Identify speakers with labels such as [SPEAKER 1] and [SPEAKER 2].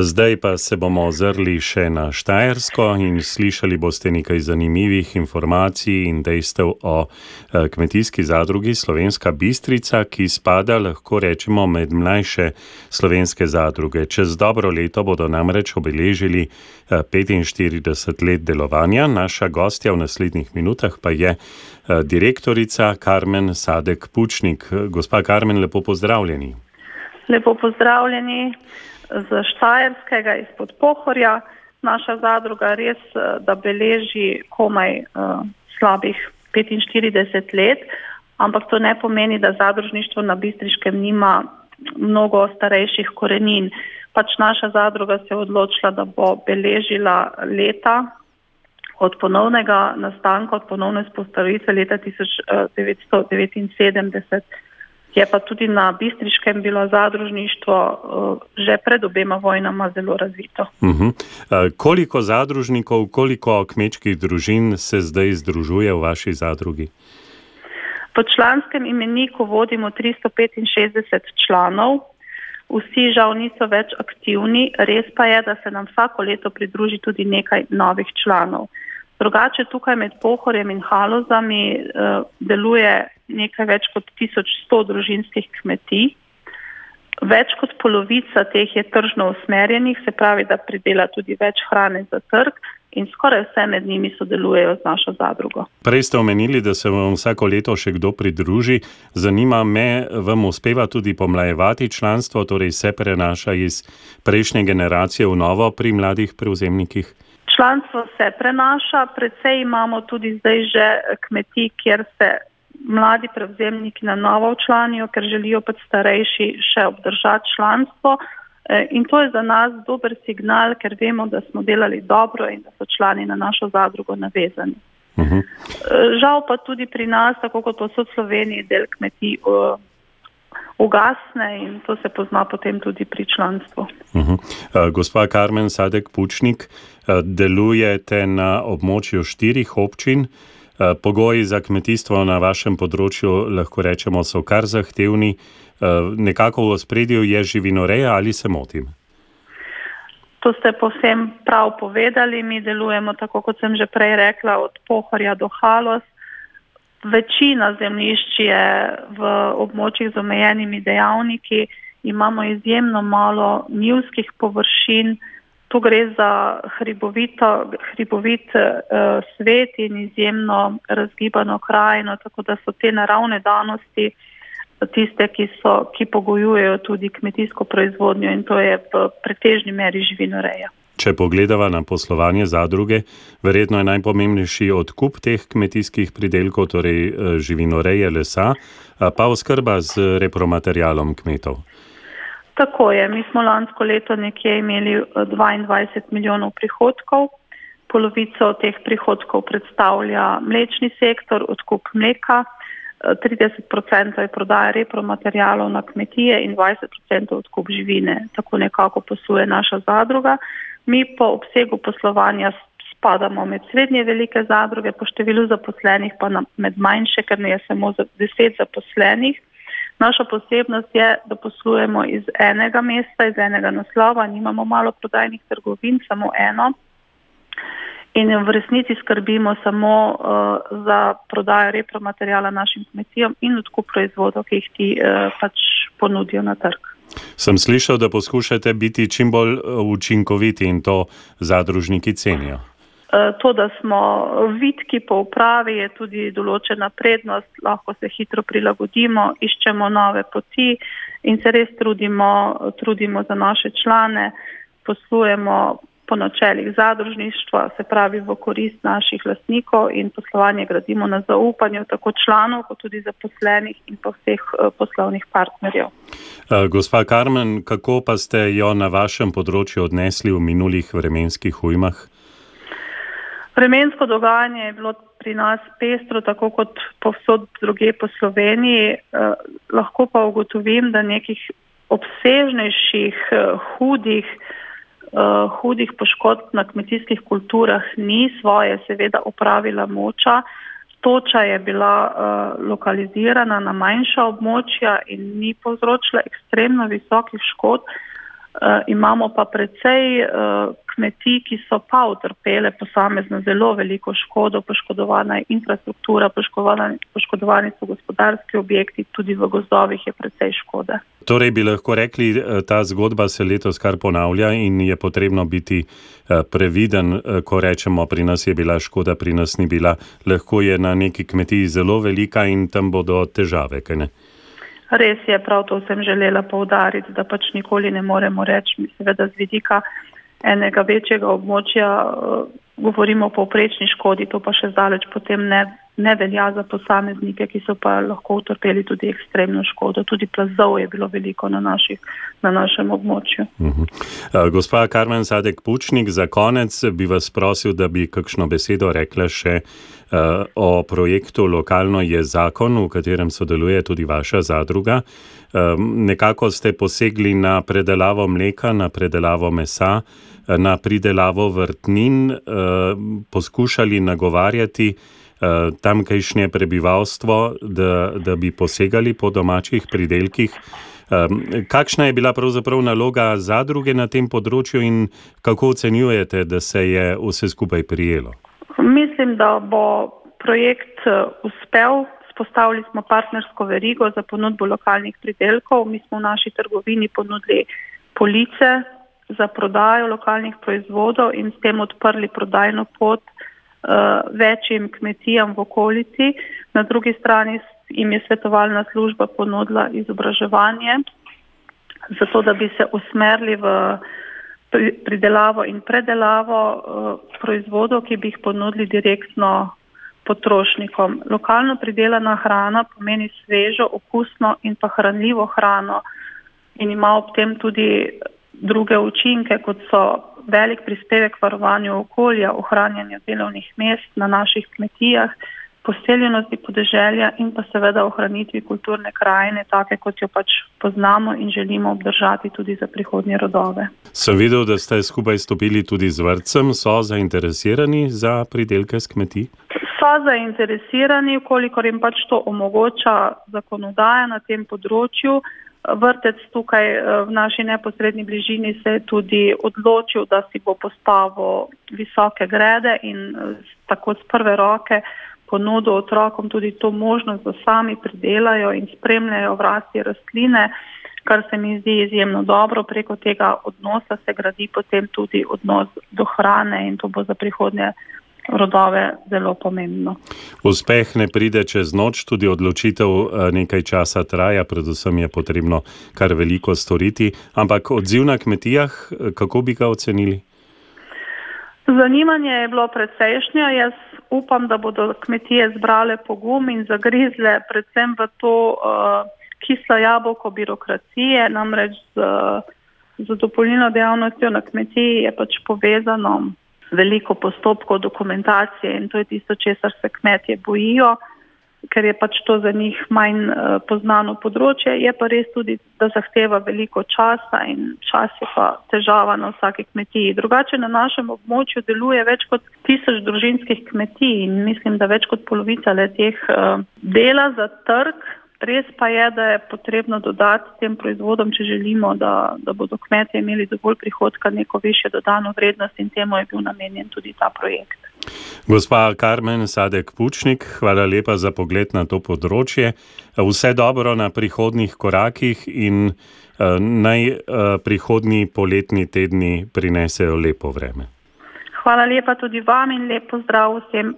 [SPEAKER 1] Zdaj pa se bomo ozrli še na Štajersko in slišali boste nekaj zanimivih informacij in dejstev o eh, kmetijski zadrugi Slovenska Bistrica, ki spada, lahko rečemo, med mlajše slovenske zadruge. Čez dobro leto bodo namreč obeležili 45 eh, let delovanja. Naša gostja v naslednjih minutah pa je eh, direktorica Karmen Sadek Pučnik. Gospa Karmen, lepo pozdravljeni.
[SPEAKER 2] Lepo pozdravljeni z Štajerskega izpod Pohorja. Naša zadruga res, eh, da beleži komaj uh, slabih 45 let, ampak to ne pomeni, da zadružništvo na Bistriškem nima mnogo starejših korenin. Pač naša zadruga se je odločila, da bo beležila leta od ponovnega nastanka, od ponovne spostavitve leta 1979 je pa tudi na Bistriškem bilo zadružništvo uh, že pred obema vojnama zelo razvito. Uh
[SPEAKER 1] -huh. uh, koliko zadružnikov, koliko kmečkih družin se zdaj združuje v vaši zadrugi?
[SPEAKER 2] Po članskem imeniku vodimo 365 članov. Vsi žal niso več aktivni, res pa je, da se nam vsako leto pridruži tudi nekaj novih članov. Drugače tukaj med Pohorjem in Halozami uh, deluje nekaj več kot 1100 družinskih kmetij. Več kot polovica teh je tržno usmerjenih, se pravi, da pridela tudi več hrane za trg in skoraj vse med njimi sodelujejo z našo zadrugo.
[SPEAKER 1] Prej ste omenili, da se vam vsako leto še kdo pridruži. Zanima me, vam uspeva tudi pomlajevati članstvo, torej se prenaša iz prejšnje generacije v novo pri mladih prevzemnikih?
[SPEAKER 2] Članstvo se prenaša, predvsej imamo tudi zdaj že kmetij, kjer se mladi prevzemniki na novo včlanijo, ker želijo pač starejši še obdržati članstvo. E, in to je za nas dober signal, ker vemo, da smo delali dobro in da so člani na našo zadrugo navezani. Uh mhm. -huh. Žal pa tudi pri nas, tako kot po vsej Sloveniji, del kmetij ugasne in to se pozna potem tudi pri članstvu. Uh
[SPEAKER 1] -huh. uh, gospa Karmen Sadek Pučnik, uh, delujete na območju štirih občin. Eh, pogoji za kmetijstvo na vašem področju, lahko rečemo, so kar zahtevni. Eh, nekako v spredju je živinoreja ali se motim?
[SPEAKER 2] To ste povsem prav povedali. Mi delujemo, tako kot sem že prej rekla, od Pohorja do Halos. Večina zemljišč je v območjih z omejenimi dejavniki, imamo izjemno malo njivskih površin, tu gre za hribovito, hribovit uh, svet in izjemno razgibano krajino, tako da so te naravne danosti tiste, ki, so, ki pogojujejo tudi kmetijsko proizvodnjo in to je v pretežni meri živinoreja.
[SPEAKER 1] Če pogledava na poslovanje zadruge, verjetno je najpomembnejši odkup teh kmetijskih pridelkov, torej eh, živinoreje lesa, pa oskrba z repromaterialom kmetov.
[SPEAKER 2] Tako je. Mi smo lansko leto nekje imeli 22 eh, milijonov prihodkov. Polovico teh prihodkov predstavlja mlečni sektor, odkup mleka, 30% eh, je prodaja repromaterialov na kmetije in 20% odkup živine. Tako nekako posluje naša zadruga. Mi po obsegu poslovanja spadamo med srednje velike zadruge, po številu zaposlenih pa med manjše, ker ne je samo 10 zaposlenih. Naša posebnost je, da poslujemo iz enega mesta, iz enega naslova, nimamo malo prodajnih trgovin, samo eno. In v resnici skrbimo samo uh, za prodajo repromaterijala našim kmetijam in odkup proizvodov, ki jih ti uh, pač ponudijo na trg.
[SPEAKER 1] Sem slišal, da poskušate biti čim bolj uh, učinkoviti in to zadružniki cenijo.
[SPEAKER 2] Eh, to, da smo vitki po upravi, je tudi določena prednost, lahko se hitro prilagodimo, iščemo nove poti in se res trudimo, trudimo za naše člane, poslujemo po načelih zadružništva, se pravi v korist naših lastnikov in poslovanje gradimo na zaupanju tako članov, kot tudi zaposlenih in pa vseh eh, poslovnih partnerjev.
[SPEAKER 1] Eh, gospa Karmen, kako pa ste jo na vašem področju odnesli v minulih vremenskih ujmah?
[SPEAKER 2] Vremensko dogajanje je bilo pri nas pestro, tako kot povsod druge po Sloveniji. Eh, lahko pa ugotovim, da nekih obsežnejših, eh, hudih, eh, hudih poškodb na kmetijskih kulturah ni svoje, seveda, opravila moča. Toča je bila uh, lokalizirana na manjša območja in ni povzročila ekstremno visokih škod. Uh, imamo pa precej uh, kmetij, ki so pa utrpele posamezno zelo veliko škodo, poškodovana je infrastruktura, poškodovani so gospodarski objekti, tudi v gozdovih je precej škode.
[SPEAKER 1] Torej bi lahko rekli, eh, ta zgodba se letos kar ponavlja in je potrebno biti eh, previden, eh, ko rečemo, pri nas je bila škoda, pri nas ni bila. Lahko je na neki kmetiji zelo velika in tam bodo težave, kaj ne?
[SPEAKER 2] Res je, prav to sem želela povdariti, da pač nikoli ne moremo reči, seveda z vidika enega večjega območja govorimo o povprečni škodi, to pa še zdaleč potem ne, ne velja za posameznike, ki so pa lahko utrpeli tudi ekstremno škodo. Tudi plazov je bilo veliko na, naših, na našem območju. Uh
[SPEAKER 1] -huh. uh, gospa Karmen Sadek Pučnik, za konec bi vas prosil, da bi kakšno besedo rekla še uh, o projektu Lokalno je zakon, v katerem sodeluje tudi vaša zadruga. Uh, nekako ste posegli na predelavo mleka, na predelavo mesa na pridelavo vrtnin, eh, poskušali nagovarjati eh, tamkajšnje prebivalstvo, da, da bi posegali po domačih pridelkih. Eh, kakšna je bila pravzaprav naloga zadruge na tem področju in kako ocenjujete, da se je vse skupaj prijelo?
[SPEAKER 2] Mislim, da bo projekt uspel. Spostavili smo partnersko verigo za ponudbo lokalnih pridelkov. Mi smo v naši trgovini ponudili police, za prodajo lokalnih proizvodov in s tem odprli prodajno pot večjim kmetijam v okolici. Na drugi strani jim je svetovalna služba ponudila izobraževanje, zato da bi se usmerili v pridelavo in predelavo uh, proizvodov, ki bi jih ponudili direktno potrošnikom. Lokalno pridelana hrana pomeni svežo, okusno in pa hranljivo hrano in ima ob tem tudi druge učinke, kot so velik prispevek varovanju okolja, ohranjanju delovnih mest na naših kmetijah, poseljenosti podeželja in pa seveda ohranitvi kulturne krajine, take kot jo pač poznamo in želimo obdržati tudi za prihodnje rodove.
[SPEAKER 1] Sem videl, da ste skupaj stopili tudi z vrtcem, so zainteresirani za pridelke s kmetij?
[SPEAKER 2] So zainteresirani, kolikor jim pač to omogoča zakonodaja na tem področju. Vrtec tukaj eh, v naši neposrednji bližini se je tudi odločil, da si bo postavil visoke grede in eh, tako z prve roke ponudil otrokom tudi to možnost, da sami pridelajo in spremljajo vrasti rastline, kar se mi zdi izjemno dobro. Preko tega odnosa se gradi potem tudi odnos do hrane in to bo za prihodnje rodove zelo pomembno.
[SPEAKER 1] Uspeh ne pride čez noč, tudi odločitev eh, nekaj časa traja, predvsem je potrebno kar veliko storiti. Ampak odziv na kmetijah, eh, kako bi ga ocenili?
[SPEAKER 2] Zanimanje je bilo precejšnje. Jaz upam, da bodo kmetije zbrale pogum in zagrizle predvsem v to uh, kislo jabolko birokracije, namreč z, z dopolnilno dejavnostjo na kmetiji je pač povezano veliko postopkov, dokumentacije in to je tisto, česar se kmetje bojijo, ker je pač to za njih manj uh, poznano področje. Je pa res tudi, da zahteva veliko časa in čas je pa težava na vsaki kmetiji. Drugače na našem območju deluje več kot tisoč družinskih kmetij in mislim, da več kot polovica le teh uh, dela za trg. Res pa je, da je potrebno dodati tem proizvodom, če želimo, da, da bodo kmetje imeli dovolj prihodka, neko više dodano vrednost in temu je bil namenjen tudi ta projekt.
[SPEAKER 1] Gospa Karmen Sadek Pučnik, hvala lepa za pogled na to področje. Vse dobro na prihodnih korakih in uh, naj uh, prihodni poletni tedni prinesejo lepo vreme.
[SPEAKER 2] Hvala lepa tudi vam in lepo zdrav vsem